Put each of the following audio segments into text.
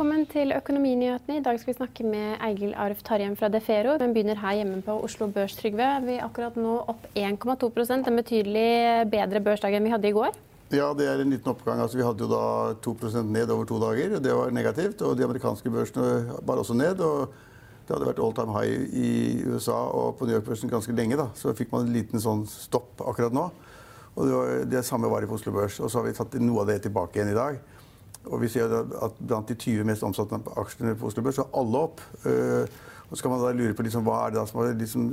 velkommen til Økonominyhetene. I dag skal vi snakke med Eigil Arf Tarjem fra Defero. Den begynner her hjemme på Oslo Børs, Trygve. Vi er akkurat nå opp 1,2% En betydelig bedre børsdag enn vi hadde i går. Ja, det er en liten oppgang. Altså, vi hadde jo da 2% ned over to dager. Det var negativt. Og de amerikanske børsene var også ned. og det hadde vært all time high i USA og på New York-børsen ganske lenge. da. Så fikk man en liten sånn stopp akkurat nå. Og det, var, det samme var i Oslo Børs. Og så har vi tatt noe av det tilbake igjen i dag. Og vi ser at blant de 20 mest omsatte aksjene på Oslo Børs så er alle opp. Eh, og så kan man da lure på liksom, hva er det som har liksom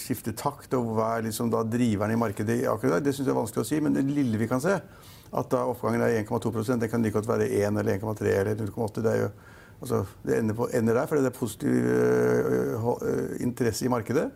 skiftet takt, og hva er liksom da driveren i markedet akkurat der. Det syns jeg er vanskelig å si, men det lille vi kan se, at da oppgangen er 1,2% det kan like godt være 1 eller 1,3 eller 0,8. Det, altså, det ender, på, ender, der fordi det er positiv uh, interesse i markedet.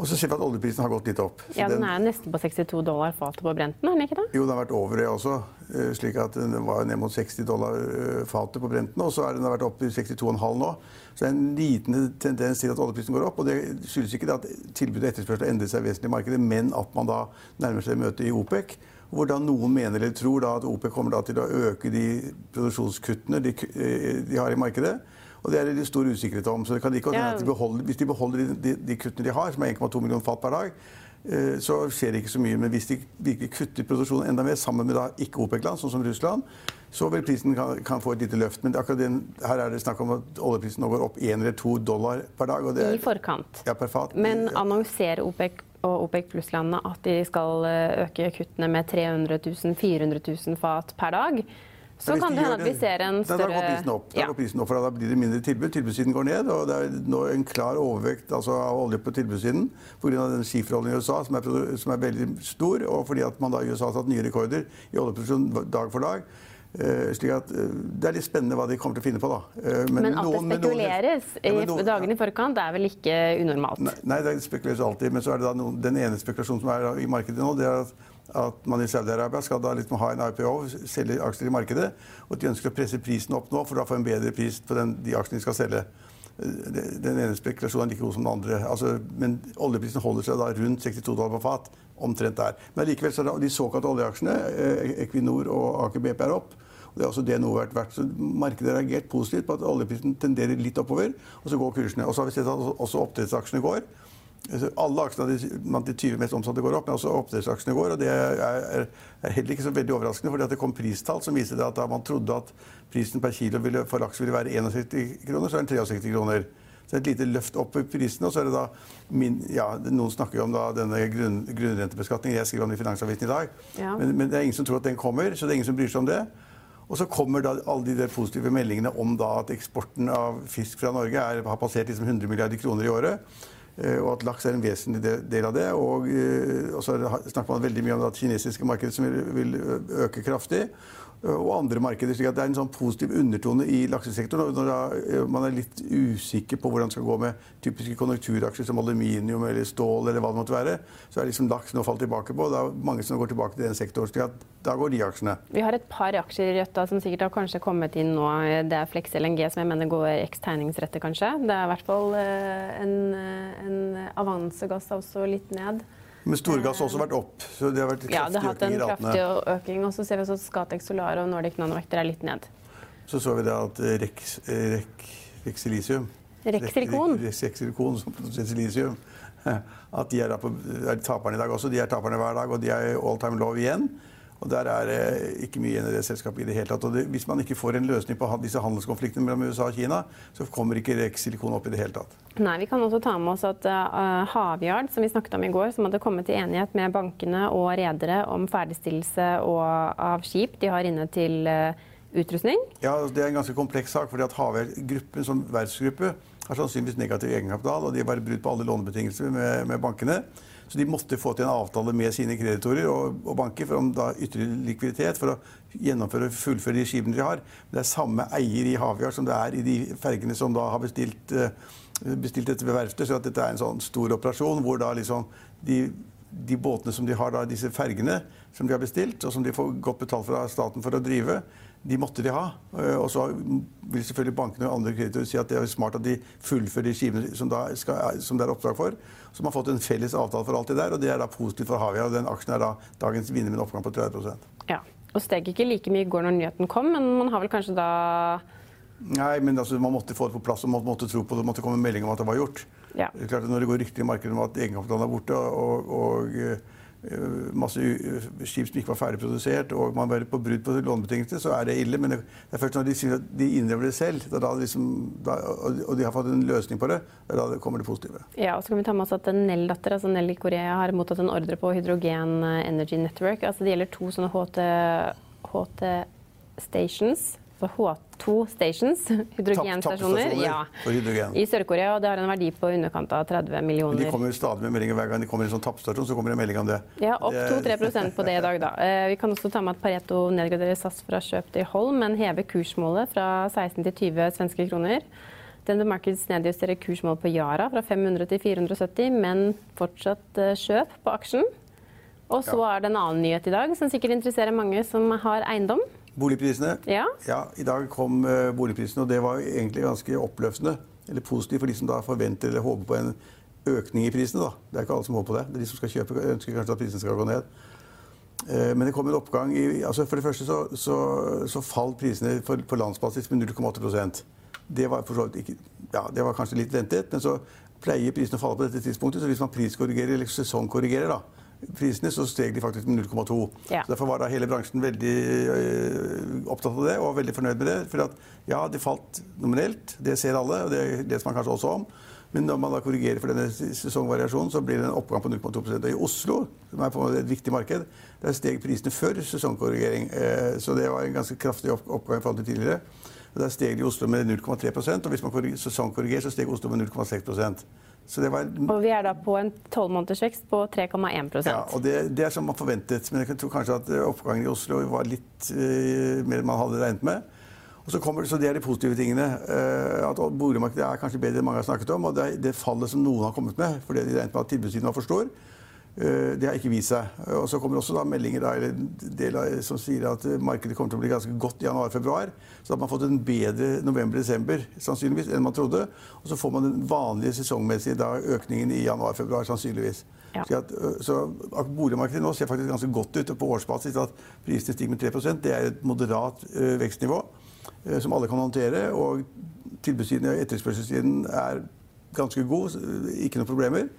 Og så ser vi at oljeprisen har gått litt opp. ja, Den er nesten på 62 dollar fatet på Brenten? er den ikke det? Jo, den har vært over det også. Eh, slik at Den var ned mot 60 dollar eh, fatet på Brenten, og så har den vært opp i 62,5 nå. Så det er en liten tendens til at oljeprisen går opp. og Det skyldes ikke at tilbud og etterspørsel endrer seg vesentlig i markedet, men at man da nærmer seg møtet i OPEC. Hvor da noen mener eller tror at OPEC kommer til å øke de produksjonskuttene de, eh, de har i markedet. Og det er det stor usikkerhet om. Så det kan ikke ja. de beholder, Hvis de beholder de, de, kuttene de har, som er 1,2 millioner fat per dag, eh, så skjer det ikke så mye. Men hvis de virkelig kutter produksjonen enda mer sammen med ikke-OPEC-land, sånn som Russland, så vil prisen kan, kan, få et lite løft. Men den, her er det snakk om at oljeprisen nå går opp 1 eller 2 dollar per dag. Er, I forkant. Ja, per fat. Men annonserer OPEC og OPEC pluss-landene at de skal eh, øke kuttene med 300 000-400 000 fat per dag. Så kan det hende at vi ser en større Da går prisen opp. Da, prisen opp, for da blir det mindre tilbud. Tilbudssiden går ned. og Det er nå en klar overvekt altså, av olje på tilbudssiden pga. den skiferoljen i USA, som er, som er, veldig stor, og fordi at man da i USA har satt nye rekorder i oljeproduksjon dag for dag. Uh, slik at uh, Det er litt spennende hva de kommer til å finne på. da. Uh, men, men, at noen, det spekuleres noen, ja, noen, i dagene i forkant, det er vel ikke unormalt? Nei, nei, det spekuleres alltid. Men så er det da noen, den ene spekulasjonen som er i markedet nå, det er at at man i Saudi-Arabia skal da liksom ha en IPO, selge aksjer i markedet. Og at de ønsker å presse prisen opp nå for å få en bedre pris på den, de aksjene de skal selge. Den ene spekulasjonen er like god som den andre. Altså, men oljeprisen holder seg da rundt 62 dollar på fat. Omtrent der. Men likevel så er de såkalte oljeaksjene, eh, Equinor og Aker BP, er opp. Og det er også det noe vært verdt. Så markedet har reagert positivt på at oljeprisen tenderer litt oppover, og så går kursene. Og så har vi sett at også oppdrettsaksjene går. Alle aksjene blant de 20 mest omsatte går opp, men også oppdrettsaksjene går. og Det er, er, er, heller ikke så veldig overraskende, fordi det kom pristall som viste at da man trodde at prisen per kilo ville, for laks ville være 61 kroner, så er den 63 kroner. Så et lite løft opp i prisene. Og så er det da min, ja, Noen snakker jo om denne grunn, grunnrentebeskatningen. Jeg skriver om det i Finansavisen i dag. Ja. Men, men, det er ingen som tror at den kommer, så det er ingen som bryr seg om det. Og så kommer da alle de der positive meldingene om da at eksporten av fisk fra Norge er, har passert liksom 100 milliarder kroner i året. Eh, og at laks er en vesentlig del av det. Og, eh, så snakker man veldig mye om det kinesiske markedet som vil øke kraftig og andre markeder. slik at Det er en sånn positiv undertone i laksesektoren. Når da, man er litt usikker på hvordan det skal gå med typiske konjunkturaksjer som aluminium eller stål, eller hva det måtte være, så er liksom laksen å falle tilbake på. Det er mange som går tilbake til den sektoren. slik at da går de aksjene. Vi har et par aksjer i Rødt da, som sikkert har kanskje kommet inn nå. Det er Flex LNG, som jeg mener går eks-tegningsrette, kanskje. Det er i hvert fall eh, en, eh, en avansegass også litt ned. Men storgass har også vært opp. så det har vært Ja, det har hatt en kraftig økning. Og så ser vi også at Scatec Solar og Nordic Nanovector er litt ned. Så så vi da at Rex, Rex, Rexilisium Rexilikon. Rexilikon. At de er, på, er taperne i dag også. De er taperne hver dag, og de er all time low igjen. Og Der er det ikke mye igjen i det selskapet i det hele tatt. Og det, Hvis man ikke får en løsning på disse handelskonfliktene mellom USA og Kina, så kommer ikke Rex Silikon opp i det hele tatt. Nei, Vi kan også ta med oss at uh, Havyard, som vi snakket om i går, som hadde kommet til enighet med bankene og redere om ferdigstillelse av skip de har inne til uh, utrustning? Ja, altså, Det er en ganske kompleks sak. fordi at Havyard-gruppen som verftsgruppe har sannsynligvis negativ egenkapital, og de har bare brudd på alle lånebetingelser med, med bankene. Så de måtte få til en avtale med sine kreditorer og, og banker om da ytterligere likviditet for å gjennomføre og fullføre de skipene de har. Det er samme eier i Havyard som det er i de fergene som da har bestilt, eh, bestilt dette ved verftet. Så dette er en sånn stor operasjon hvor da liksom de, de båtene som de har, da, disse fergene som de har bestilt, og som de får godt betalt fra staten for å drive, de måtte de ha. Eh, og så vil selvfølgelig bankene og andre kreditorer si at det er smart at de fullfører de skivene som, som, det er oppdrag for. Så man har fått en felles avtale for alt det der, og det er da positivt for Havia. Og den aksjen er da dagens vinner med en oppgang på 30% Ja, og steg ikke like mye i går når nyheten kom, men man har vel kanskje da Nei, men altså, man måtte få det på plass og man måtte tro på det. Måtte komme melding om at det var gjort. Ja. Det er klart at Når det går rykter i markedet om at egenkapitalen er borte, og, og uh, masse skip som ikke var ferdig produsert, og man var på brudd på lånebetingelser, så er det ille. Men det, det er først når de sier at de innrømmer det selv, det da liksom, da, og de har fått en løsning på det, det da det kommer det positive. Ja, og så kan vi ta med oss at Nell-datter, altså Nell i Korea, har mottatt en ordre på Hydrogen Energy Network. Altså det gjelder to sånne HT, HT Stations H2 Stations, hydrogenstasjoner, ja, hydrogen. i Sør-Korea. og Det har en verdi på underkant av 30 millioner. Men de kommer jo stadig med meldinger hver gang de kommer i en sånn tappstasjon. så kommer det en melding om det. Ja, opp 2-3% på det i dag, da. Eh, vi kan også ta med at Pareto nedgraderer SAS fra kjøp til hold, men hever kursmålet fra 16 til 20 svenske kroner. Denver Markets nedjusterer kursmålet på Yara fra 500 til 470, men fortsatt eh, kjøp på aksjen. Og så er det en annen nyhet i dag som sikkert interesserer mange som har eiendom. Boligprisene. Ja. ja. I dag kom uh, boligprisene, og det var egentlig ganske oppløftende. Eller positivt for de som da forventer eller håper på en økning i prisene. Da. Det er ikke alle som håper på det. det er de som skal kjøpe, ønsker kanskje at prisene skal gå ned. Uh, men det kom en oppgang i altså For det første så, så, så falt prisene for, på landsbasis med 0,8% det var, ikke, ja, det var kanskje litt ventet, men så pleier prisene å falle på dette tidspunktet. Så hvis man priskorrigerer eller sesongkorrigerer, da, prisene, så steg de faktisk med 0,2. Ja. Derfor var da hele bransjen veldig øh, opptatt av det og veldig fornøyd med det. For at, ja, det falt nominelt, det ser alle, og det leser man kanskje også om. Men når man da korrigerer for denne sesongvariasjonen, så blir det en oppgang på 0,2 Og I Oslo, som er på et viktig marked, der steg prisene før sesongkorrigering. Eh, så det var en ganske kraftig oppgang i forhold til tidligere. Der steg de i Oslo med 0,3% og hvis man sesongkorrigerer, så steg Oslo med 0,6 var, og vi er da på en tolvmånedersvekst på 3,1% Ja, og det, det, er som man forventet. Men jeg tror kanskje at eh, oppgangen i Oslo var litt uh, mer enn man hadde regnet med. Og så, kommer, så Det er de positive tingene. Uh, at Boligmarkedet er kanskje bedre enn mange har snakket om. Og det, det fallet som noen har kommet med, fordi de regnet med at tilbudssiden var for stor, det har ikke vist seg. Og Så kommer også da meldinger da, som sier at markedet kommer til å bli ganske godt i januar-februar. Så da har man fått en bedre november-desember sannsynligvis enn man trodde. Og så får man den vanlige sesongmessige da, økningen i januar-februar sannsynligvis. Ja. Så, at, så Boligmarkedet nå ser faktisk ganske godt ut. På årsbasis at prisene stiger med 3% Det er et moderat uh, vekstnivå uh, som alle kan håndtere. Og tilbudssiden og etterspørselssiden er ganske god. Ikke noen problemer.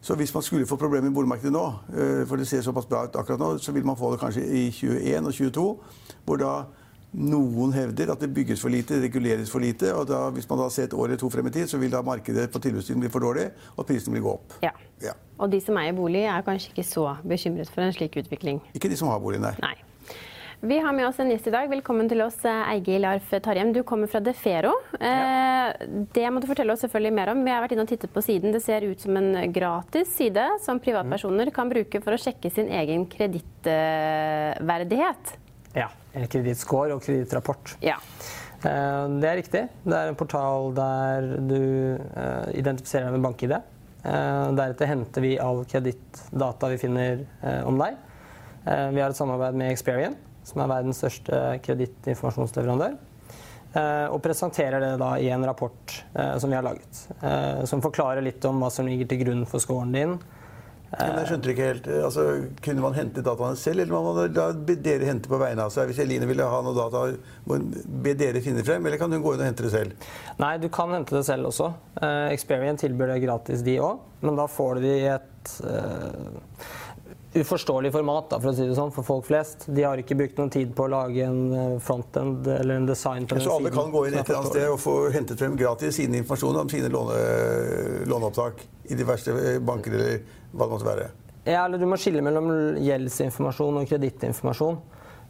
Så hvis man skulle få problemer i boligmarkedet nå, eh, for det ser såpass bra ut akkurat nå, så vil man få det kanskje i 21 og 22, hvor da noen hevder at det bygges for lite, reguleres for lite. og da, Hvis man da ser et år eller to frem i tid, så vil da markedet på tilbudssiden bli for dårlig, og prisen vil gå opp. Ja. ja. Og de som eier bolig, er kanskje ikke så bekymret for en slik utvikling? Ikke de som har bolig, nei. nei. Vi har med oss en gjest i dag. Velkommen til oss, eh, Eigil Arf Tarjem. Du kommer fra Defero. Ja. Eh, det må du fortelle oss selvfølgelig mer om. Vi har vært inne og tittet på siden. Det ser ut som en gratis side som privatpersoner kan bruke for å sjekke sin egen kredittverdighet. Ja. Kredittscore og kredittrapport. Ja. Eh, det er riktig. Det er en portal der du identifiserer deg med bank-ID. Deretter henter vi all kredittdata vi finner om deg. Vi har et samarbeid med Experian som er verdens største kredittinformasjonsleverandør. Eh, og presenterer det da i en rapport eh, som vi har laget. Eh, som forklarer litt om hva som ligger til grunn for scoren din. Men jeg skjønte ikke helt, altså, Kunne man hente dataene selv, eller må man da be dere hente på vegne av seg? Hvis Eline ville ha noe data, må be dere finne frem, eller kan hun gå inn og hente det selv? Nei, du kan hente det selv også. Experian tilbyr det gratis, de òg. Men da får du det i et uforståelig format da, for å si det sånn, for folk flest. De har ikke brukt noen tid på å lage en eh, frontend eller en design. på den Så alle kan gå inn et eller annet sted og få hentet frem gratis sine informasjon om sine låne, låneopptak i de verste eh, banker eller hva det måtte være? Ja, eller Du må skille mellom gjeldsinformasjon og kredittinformasjon.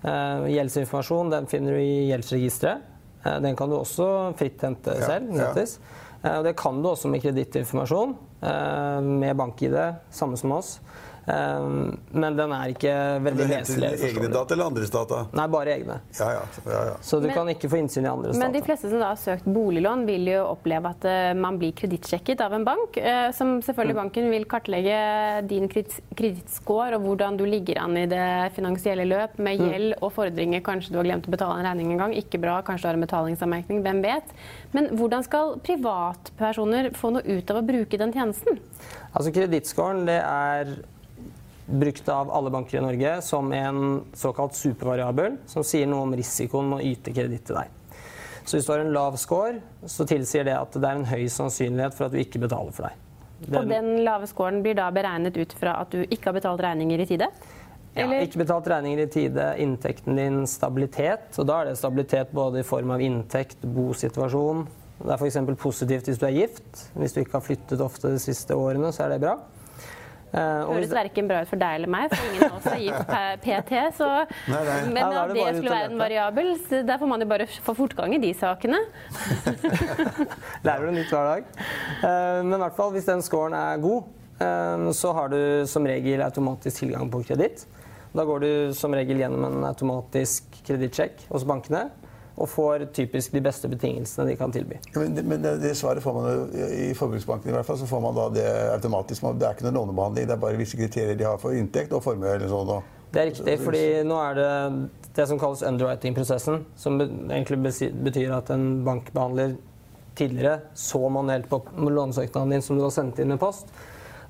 Uh, gjeldsinformasjon den finner du i gjeldsregisteret. Uh, den kan du også fritt hente ja, selv. gratis. Ja. Uh, det kan du også med kredittinformasjon, med bank-ID, samme som oss. Ehm, men den er ikke veldig leselig. Egne data eller andres data? Nei, bare egne. Ja, ja. Ja, så du men, kan ikke få innsyn i andres men data. Men de fleste som da har søkt boliglån, vil jo oppleve at uh, man blir kredittsjekket av en bank. Uh, som selvfølgelig mm. banken vil kartlegge din kredittscore og hvordan du ligger an i det finansielle løp med mm. gjeld og fordringer. Kanskje du har glemt å betale en regning en gang. Ikke bra. Kanskje du har en betalingsanmerkning. Hvem vet. Men hvordan skal privatpersoner få noe ut av å bruke den tjenesten? Altså Kredittscoren det er brukt av alle banker i Norge som en såkalt supervariabel, som sier noe om risikoen med å yte kreditt til deg. Så hvis du har en lav score, så tilsier det at det er en høy sannsynlighet for at du ikke betaler for deg. Den, og den lave scoren blir da beregnet ut fra at du ikke har betalt regninger i tide? Ja, ikke betalt regninger i tide, inntekten din stabilitet. Og da er det stabilitet både i form av inntekt, bosituasjon. Det er f.eks. positivt hvis du er gift. Hvis du ikke har flyttet ofte de siste årene, så er det bra. Uh, Høres verken bra ut for deg eller meg, for ingen av oss er gift PT. Så, nei, nei. Men ja, at det, det skulle være en variabel, der får man jo bare få fortgang i de sakene. Lærer du nytt hver dag. Uh, men i hvert fall, hvis den scoren er god, uh, så har du som regel automatisk tilgang på kreditt. Da går du som regel gjennom en automatisk kredittsjekk hos bankene og får typisk de beste betingelsene de kan tilby. Ja, men, men det, det, svaret får man jo i Forbruksbanken i hvert fall, så får man da det automatisk. Det er ikke noen lånebehandling, det er bare visse kriterier de har for inntekt og formue. eller sånn. Det er riktig, fordi nå er det det som kalles underwriting-prosessen, som egentlig betyr at en bankbehandler tidligere så manuelt på lånesøknaden din som du har sendt inn med post.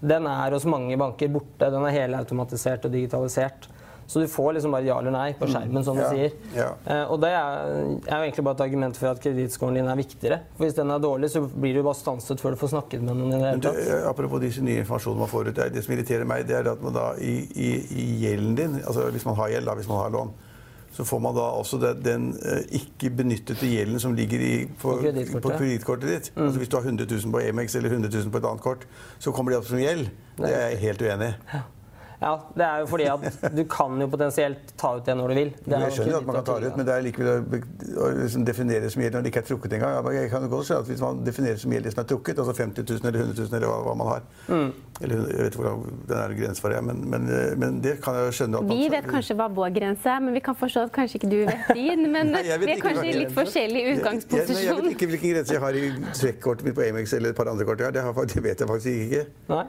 Den er hos mange banker borte. Den er helautomatisert og digitalisert. Så du får liksom bare ja eller nei på skjermen, som du ja, sier. Ja. Uh, og det er, er, jo egentlig bare et argument for at kredittscoren din er viktigere. For hvis den er dårlig, så blir du bare stanset før du får snakket med noen. i det hele tatt. Det, apropos disse nye informasjonene man får ut, det som irriterer meg, det er at man da i, i, i gjelden din, altså hvis man har gjeld, da, hvis man har lån, så får man da også den, den uh, ikke benyttede gjelden som ligger i, på, på kredittkortet ditt. Mm. Altså Hvis du har 100 000 på Emex eller 100 000 på et annet kort, så kommer de opp som gjeld. Det er jeg helt uenig i. Ja. Ja, det er jo fordi at du kan jo potensielt ta ut det når du vil. Det jeg skjønner at man kan ta det ut, men det er likevel å liksom definere som gjeld når det ikke er trukket engang. Jeg kan jo godt skjønne at Hvis man definerer som gjeld det som er trukket, altså 50 000 eller 100 000 eller hva, hva man har mm. Eller jeg vet ikke hvordan den er grensen for det, men, men, men, det kan jeg skjønne at Vi vet kanskje hva vår grense er, men vi kan forstå at kanskje ikke du vet din. Men Nei, vi er kanskje i litt forskjellig utgangsposisjon. Jeg, jeg, jeg, vet ikke hvilken grense jeg har i trekkortet mitt på Amex eller et par andre kort. jeg har, det vet jeg faktisk ikke. Nei.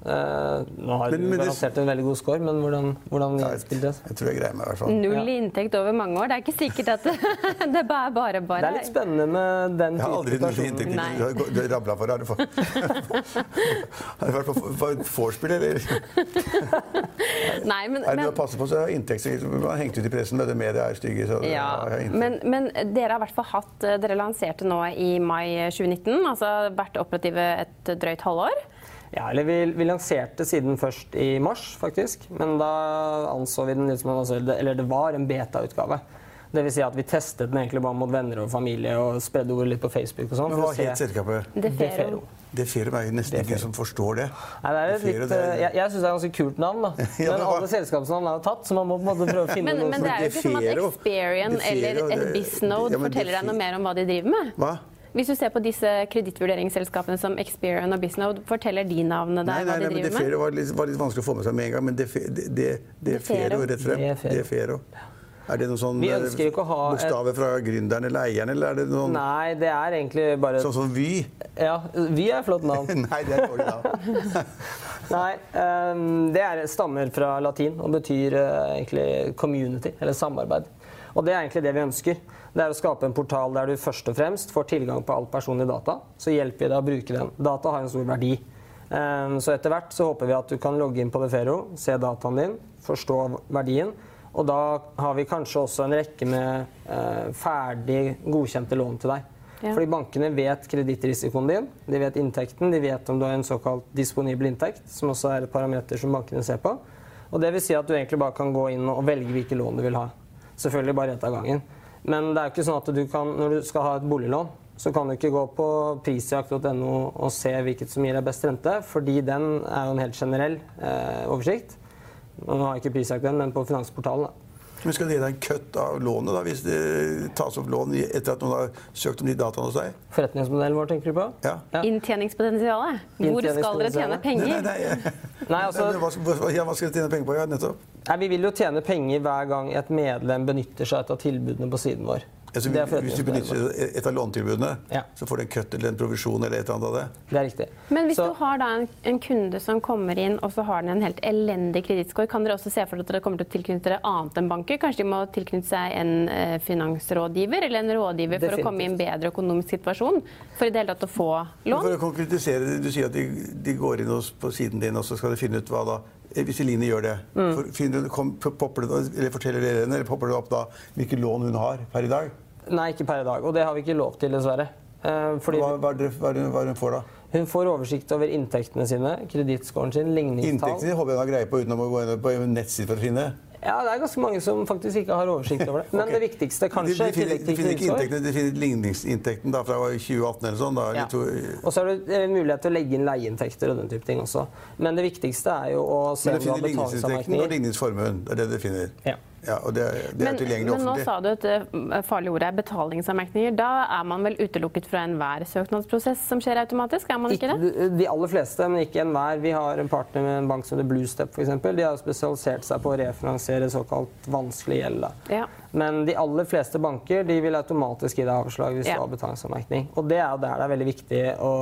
Eh, nå har men, men garantert en veldig god score, men hvordan, hvordan ja, spilte det? Jeg tror jeg greier meg i hvert fall. Null i inntekt over mange år. Det er ikke sikkert at det, det er bare bare. Det er litt spennende med den typen Jeg har aldri null i inntekt. Du rabla for Har du Har du vært på vorspiel, eller? Nei, men, er det men passe på så inntekt Man har hengt ut i pressen med det media er stygge. Så ja, men, men, dere har i hvert fall hatt Dere lanserte nå i mai 2019, altså vært operative et drøyt halvår. Ja, eller vi, vi, lanserte siden først i mars, faktisk. Men da anså vi den litt som Eller det var en beta-utgave. Dvs. Si at vi testet den egentlig bare mot venner og familie og spredde ordet litt på Facebook. og sånt. Men Hva het selskapet? Defero. Defero er jo nesten ingen som forstår det. Nei, det er litt, det er... Jeg, jeg syns det er et ganske kult navn. da. ja, men alle selskapsnavn er tatt, så man må på en måte prøve å finne men, noe men det er jo ikke sånn at Experian eller et Biznode ja, forteller deg noe mer om hva de driver med. Hva? Hvis du ser på disse kredittvurderingsselskapene som Experian og Bisnow, forteller de navnene der nei, nei, hva de driver med? Det var litt, var litt vanskelig å få med seg med en gang, men det, det, det, det er Fero rett frem. Defero. Er det noen sånn bokstaver fra gründeren eller eieren, eller er det noen Nei, det er egentlig bare Sånn som Vy? Ja, Vy er et flott navn. nei, det er dårlig navn. nei, um, det er, stammer fra latin og betyr uh, egentlig community, eller samarbeid. Og det er egentlig det vi ønsker. Det er å skape en portal der du først og fremst får tilgang på all personlig data. Så hjelper vi deg å bruke den. Data har en stor verdi. Ehm, så etter hvert så håper vi at du kan logge inn på Defero, se dataen din, forstå verdien. Og da har vi kanskje også en rekke med eh, ferdig godkjente lån til deg. Ja. Fordi bankene vet kredittrisikoen din, de vet inntekten, de vet om du har en såkalt disponibel inntekt, som også er et parameter som bankene ser på. Og det vil si at du egentlig bare kan gå inn og velge hvilke lån du vil ha. Selvfølgelig bare ett av gangen. Men det er jo ikke sånn at du kan, når du skal ha et boliglån, så kan du ikke gå på prisjakt.no og se hvilket som gir deg best rente, fordi den er jo en helt generell eh, oversikt. Nå har jeg ikke prisjakt den, men på Finansportalen. Da. Men skal dere ha en kutt av lånet da, hvis det tas opp lån etter at noen har søkt om de dataene hos deg? Forretningsmodellen vår, tenker du på? Ja. Ja. Inntjeningspotensialet. Hvor skal dere tjene penger? Nei, nei, nei. Nei, altså, hva, skal dere tjene penger på? Ja, nettopp. Nei, vi vil jo tjene penger hver gang et medlem benytter seg av tilbudene på siden vår. Altså, Det er hvis du benytter et av lånetilbudene, Ja. så får du en kutt eller en provisjon eller et eller annet av det. Det er riktig. Men hvis Så- du har da en, en kunde som kommer inn, og så har den en helt elendig kredittscore, kan dere også se for dere at dere kommer til å tilknytte dere annet enn banker? Kanskje de må tilknytte seg en eh, finansrådgiver eller en rådgiver for å komme i en bedre økonomisk situasjon? For i det hele tatt å få Men lån? For å konkretisere det, Du sier at de, de går inn på siden din og så skal de finne ut hva da Hvis Eline gjør det, Mm. for, finner, kom, popper det, eller forteller dere henne, eller popper det opp da hvilke lån hun har per i dag? Nei, ikke per i dag. Og det har vi ikke lov til, dessverre. Eh, Fordi Hva, hva, det, hva, hva hun får da? hun får oversikt over inntektene sine, kredittscoren sin, ligningstall. Inntektene håper jeg hun har greie på uten å gå inn på nettsiden for å finne. Ja, det er ganske mange som faktisk ikke har oversikt over det. Men okay. det viktigste, kanskje, de, finner, de finner ikke inntektene, de finner ligningsinntekten da fra 2018 eller sånn. Da, Ja. to, Og så er du eh, mulighet til å legge inn leieinntekter og den type ting også. Men det viktigste er jo å se men om det du har finner ligningsinntekten og ligningsformuen. Det er det du finner. Ja. Ja, og det, det er Men, tilgjengelig men nå sa du at det ord ordet er betalingsanmerkninger. Da er man vel utelukket fra enhver søknadsprosess som skjer automatisk? Er man ikke det? De aller fleste, men ikke enhver. Vi har en partner med en bank som heter Bluestep f.eks. De har spesialisert seg på å refinansiere såkalt vanskelig gjeld. da. Ja. Men de aller fleste banker de vil automatisk gi deg avslag hvis Ja. du har betalingsanmerkning. Og det er der det er veldig viktig å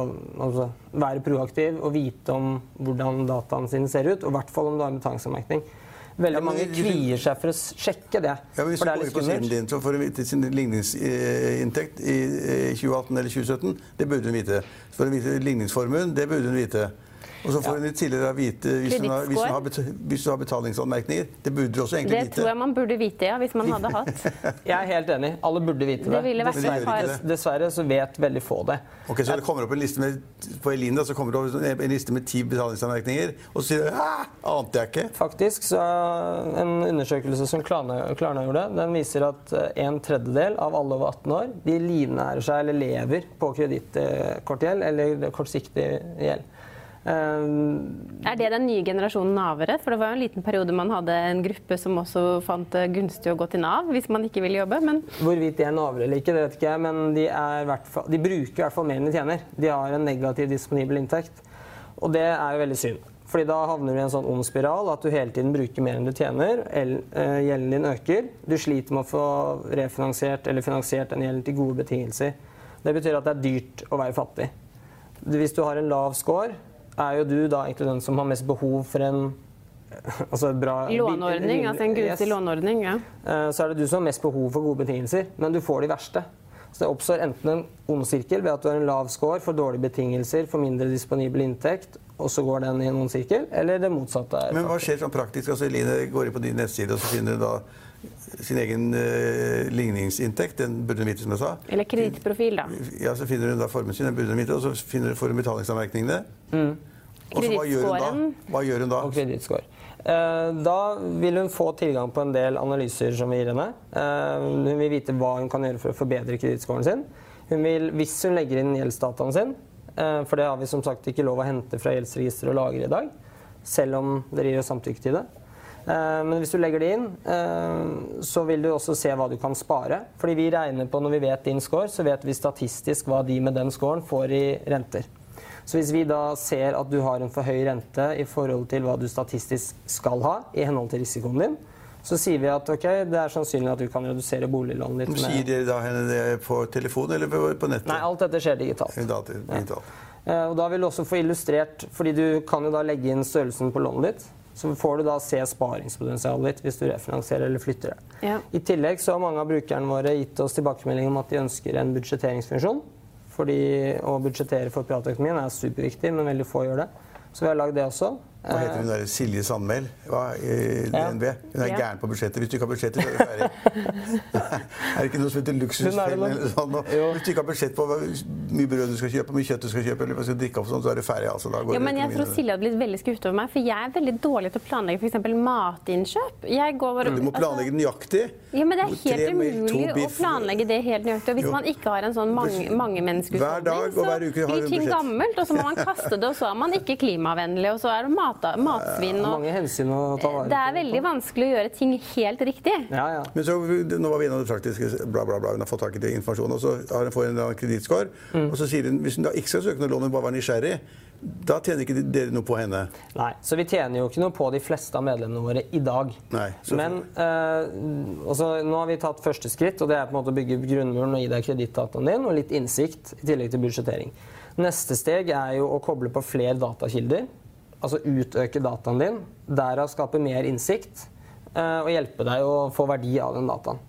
altså, være proaktiv og vite om hvordan dataene sine ser ut, og i hvert fall om du har en betalingsanmerkning. Veldig Ja, mange kvier seg for å sjekke det. Ja, men hvis for du går inn på siden din, så får du vite sin ligningsinntekt i eh, 2018 eller 2017. Det burde hun vite. Vite ligningsformuen. Det burde hun vite. Og så får hun i tidligere vite hvis hun, har, hvis, hun har hvis hun har betalingsanmerkninger. Det burde du også egentlig Det vite. tror jeg man burde vite, ja, hvis man hadde hatt. Jeg er helt enig. Alle burde vite det. Det ville vært Dessverre- far- det. Dessverre så vet veldig få det. Ok, Så det kommer opp en liste med, på Elin da, så kommer det opp en liste med ti betalingsanmerkninger, og så sier du «Hæ? ante jeg ikke. Faktisk så En undersøkelse som Klarna, Klarna gjorde, den viser at eh, en tredjedel av alle over 18 år de livnærer seg eller lever på kredittkortgjeld eller kortsiktig gjeld. Eh, Er det den nye generasjonen navere? For det var jo en liten periode man hadde en gruppe som også fant det gunstig å gå til Nav hvis man ikke ville jobbe. Men Hvorvidt de er navere eller ikke, det vet ikke jeg, men de, fall, de bruker i hvert fall mer enn de tjener. De har en negativ disponibel inntekt. Og det er jo veldig synd. Fordi da havner du i en sånn ond spiral at du hele tiden bruker mer enn du tjener. eh, Gjelden din øker. Du sliter med å få refinansiert eller finansiert den gjelden til gode betingelser. Det betyr at det er dyrt å være fattig. Hvis du har en lav score, er jo du da egentlig den som har mest behov for en altså bra låneordning, altså en gunstig Yes. låneordning, ja. Eh, så er det du som har mest behov for gode betingelser, men du får de verste. Så det oppstår enten en ond sirkel ved at du har en lav score, får dårlige betingelser, får mindre disponibel inntekt, og så går den i en ond sirkel, eller det motsatte. er Men hva skjer sånn praktisk? Altså Eline går inn på din nettside, og så finner du da sin egen eh, ligningsinntekt. Den burde hun vite, som jeg sa. Eller kredittprofil, da. Ja, Så finner hun da formen sin, den burde hun vite, og så finner, får hun betalingsanmerkningene. Og så hva gjør hun da? Hva gjør hun da? Og kredittscore. Eh, Da vil hun få tilgang på en del analyser som vi gir henne. Eh, Hun vil vite hva hun kan gjøre for å forbedre kredittscoren sin. Hun vil, hvis hun legger inn gjeldsdataen sin, eh, for det har vi som sagt ikke lov å hente fra gjeldsregisteret og lagre i dag, selv om dere gir samtykke til det. Eh, Men hvis du legger det inn, eh, så vil du også se hva du kan spare. Fordi vi regner på, når vi vet din score, så vet vi statistisk hva de med den scoren får i renter. Så hvis vi da ser at du har en for høy rente i forhold til hva du statistisk skal ha, i henhold til risikoen din, så sier vi at okay, det er sannsynlig at du kan redusere boliglånet ditt Sier dere da henne det på telefon eller på, på nettet? Nei, alt dette skjer digitalt. Digitalt. Ja. Og da vil du også få illustrert, fordi du kan jo da legge inn størrelsen på lånet ditt, så får du da se sparingspotensialet ditt hvis du refinansierer eller flytter det. Ja. I tillegg så har mange av brukerne våre gitt oss tilbakemelding om at de ønsker en budsjetteringsfunksjon. Fordi å budsjettere for privatøkonomien er superviktig, men veldig få gjør det. Så vi har lagd det også. Hva heter hun der Silje Sandmæl i DNB? Hun er gæren på budsjetter. Hvis du ikke har budsjetter, så er du ferdig. er det ikke noe som heter er luksusfellen eller sånn? Hvis du ikke har budsjett på hvor mye brød du skal kjøpe, hvor mye kjøtt du skal kjøpe, eller hva du skal drikke opp, sånn, så er du ferdig. Altså, Ja, men jeg tror Silje hadde blitt veldig skuffet over meg, for jeg er veldig dårlig til å planlegge f.eks. matinnkjøp. Går, Du må planlegge nøyaktig. Ja, men Det er helt umulig å planlegge det helt nøyaktig. Og hvis man ikke har en sånn mange, mange Hver dag og hver uke så blir ting gammelt, og så må man kaste det, og så er man ikke klimavennlig, og så er det mat, matsvinn. Og Mange hensyn å ta vare det er veldig vanskelig å gjøre ting helt riktig. Ja, ja. Men så, nå var vi innom det praktiske, bla, bla, bla. Hun har fått tak i det informasjonen, og så har hun fått en kredittscore. Mm. Og så sier hun hvis hun da ikke skal søke noe lån, men bare være nysgjerrig, da tjener ikke dere noe på henne. Nei, så vi tjener jo ikke noe på de fleste av medlemmene våre i dag. Nei, Men eh, også, nå har vi tatt første skritt, og det er på en måte å bygge grunnmuren og gi deg kredittdataen din og litt innsikt i tillegg til budsjettering. Neste steg er jo å koble på flere datakilder, altså utøke dataen din, derav skape mer innsikt eh, og hjelpe deg å få verdi av den dataen.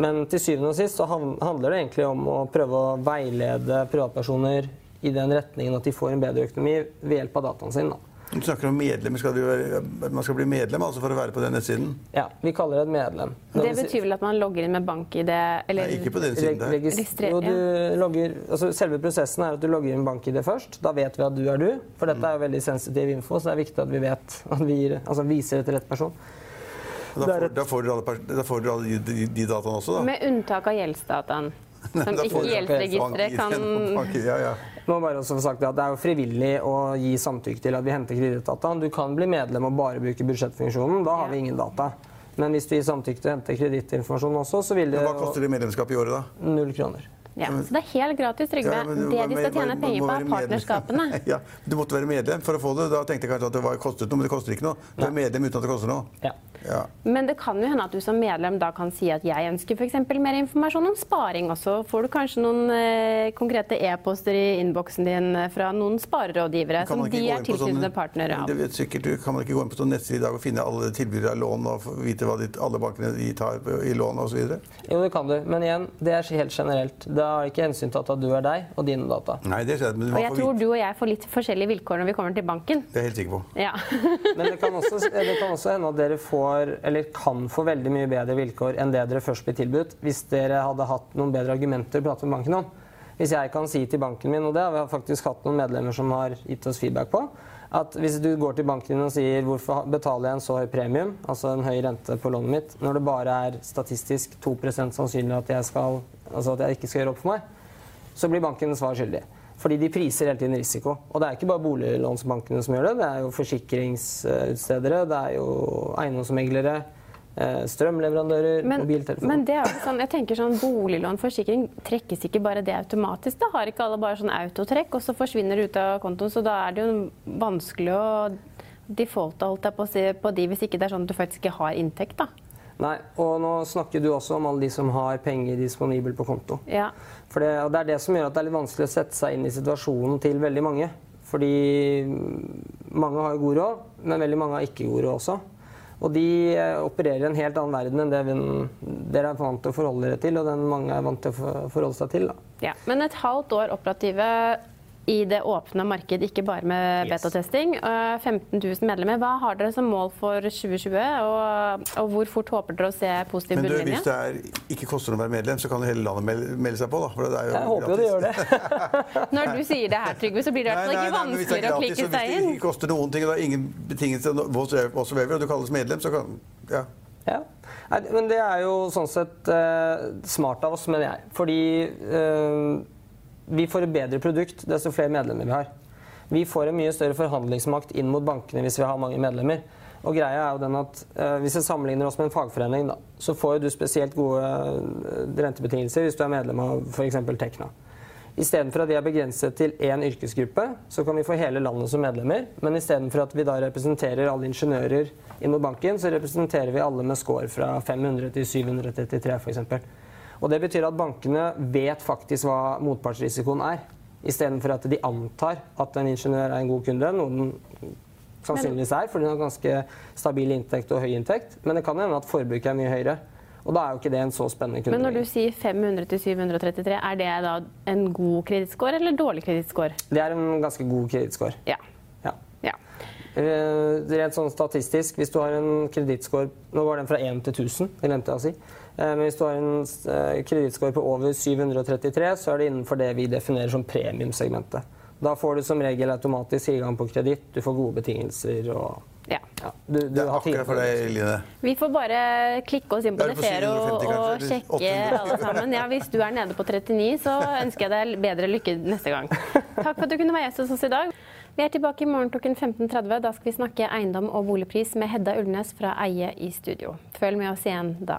Men til syvende og sist så handler det egentlig om å prøve å veilede privatpersoner i den retningen at de får en bedre økonomi ved hjelp av dataen sin. Da. Du snakker om medlemmer. Skal du være, man skal bli medlem altså for å være på den nettsiden? Ja, vi kaller det et medlem. Det betyr vel at man logger inn med bank-ID eller Nei, ikke på den siden der. Registre- jo, du logger, altså selve prosessen er at du logger inn bank-ID først. Da vet vi at du er du. For dette er jo veldig sensitiv info, så det er viktig at vi vet at vi gir, altså viser det til rett person. Da får, da får dere alle, da får dere alle de, de, de dataene også, da? Med unntak av gjeldsdataen. Som ikke gjeldsregisteret kan Ja, ja. Nå bare også sagt at det er jo frivillig å gi samtykke til at vi henter kredittdata. Du kan bli medlem og bare bruke budsjettfunksjonen. Da har vi ingen data. Men hvis du gir samtykke til å hente kredittinformasjon også, så vil det Hva koster det medlemskap i året, da? null kroner. Ja, så det er helt gratis, Trygve. Ja, det de skal tjene penger på, er partnerskapene. ja, Du måtte være medlem for å få det. Da tenkte jeg kanskje at det var kostet noe, men det koster ikke noe. Du er medlem uten at det koster noe. Ja. Ja. Men det kan jo hende at du som medlem da kan si at jeg ønsker f.eks. mer informasjon om sparing. også. får du kanskje noen eh, konkrete e-poster i innboksen din fra noen sparerådgivere som de er tilknyttede partnere av? Det vet sikkert, du kan man ikke gå inn på sånn nettside i dag og finne alle tilbydere av lån og vite hva de, alle bankene de tar i lån osv.? Jo, det kan du. Men igjen, det er helt generelt. Det har ikke hensyn til at du er deg og dine data. Nei, det skjer, men Og jeg tror vite. du og jeg får litt forskjellige vilkår når vi kommer til banken. Det er jeg helt sikker på. Ja. Men det kan, også, det kan også hende at dere får, eller kan få veldig mye bedre vilkår enn det dere først blir tilbudt, hvis dere hadde hatt noen bedre argumenter å prate med banken om. Hvis jeg kan si til banken min, og det har vi faktisk hatt noen medlemmer som har gitt oss feedback på, at hvis du går til banken din og sier hvorfor betaler jeg en så høy premium, altså en høy rente på lånet mitt, når det bare er statistisk 2% sannsynlig at jeg, skal, altså at jeg ikke skal gjøre opp for meg, så blir banken svar skyldig. Fordi de priser hele tiden risiko. Og det er ikke bare boliglånsbankene som gjør det. Det er jo forsikringsutstedere, det er jo eiendomsmeglere, strømleverandører, Men, mobiltelefoner. men det er jo sånn, jeg tenker sånn, boliglån, forsikring, trekkes ikke bare det automatisk? Da har ikke alle bare sånn autotrekk, og så forsvinner det ut av kontoen. Så da er det jo vanskelig å defaulte holdt jeg på, å si, på de hvis ikke det er sånn at du faktisk ikke har inntekt. da. Nei, og nå snakker du også om alle de som har penger disponibel på konto. Ja. For det, det er det som gjør at det er litt vanskelig å sette seg inn i situasjonen til veldig mange. Fordi mange har god råd, men veldig mange har ikke god råd også. Og de eh, opererer i en helt annen verden enn det vi, dere er vant til å forholde dere til, og den mange er vant til å forholde seg til. Da. Ja, Men et halvt år operative i det åpne marked, ikke bare med betatesting. Uh, 15 000 medlemmer. Hva har dere som mål for 2020, og, og hvor fort håper dere å se positiv Men du, bunnlinje? hvis det er, ikke koster noe å være medlem, så kan jo hele landet melde, melde seg på. da. For det er jo Jeg håper jo det gjør det. Når du sier det her, Trygve, så blir det i hvert fall ikke er vanskeligere å klikke seg inn. Hvis det ikke koster noen ting, og det er ingen betingelser whatsoever, og du kalles medlem, så kan ja. Ja. Nei, men det er jo sånn sett eh, smart av oss, mener jeg. Fordi eh, vi får et bedre produkt desto flere medlemmer vi har. Vi får en mye større forhandlingsmakt inn mot bankene hvis vi har mange medlemmer. Og greia er jo den at eh, Hvis jeg sammenligner oss med en fagforening, da, så får du spesielt gode eh, rentebetingelser hvis du er medlem av f.eks. Tekna. Istedenfor at vi er begrenset til én yrkesgruppe, så kan vi få hele landet som medlemmer. Men istedenfor at vi da representerer alle ingeniører inn mot banken, så representerer vi alle med score fra 500 til 733 f.eks. Og det betyr at bankene vet faktisk hva motpartsrisikoen er. Istedenfor at de antar at en ingeniør er en god kunde, noe den sannsynligvis er, fordi den har ganske stabil inntekt og høy inntekt. Men det kan hende at forbruket er mye høyere. Og da er jo ikke det en så spennende kunde. Men når du sier 500 til 733, er det da en god kredittscore eller dårlig kredittscore? Det er en ganske god kredittscore. Ja. Ja. ja. Eh, rent sånn statistisk, hvis du har en kredittscore Nå var den fra 1 til 1000, det glemte jeg å si. Eh, men hvis du har en eh, kredittscore på over 733, så er det innenfor det vi definerer som premiumsegmentet. Da får du som regel automatisk tilgang på kreditt, du får gode betingelser og Ja. ja, du, du Det er akkurat for deg, Line. Vi får bare klikke oss inn på Nefero Defero og, og sjekke 800? alle sammen. Ja, hvis du er nede på 39, så ønsker jeg deg bedre lykke neste gang. Takk for at du kunne være gjest hos oss i dag. Vi er tilbake i morgen klokken 15.30. Da skal vi snakke eiendom og boligpris med Hedda Ullnes fra Eie i studio. Følg med oss igjen da.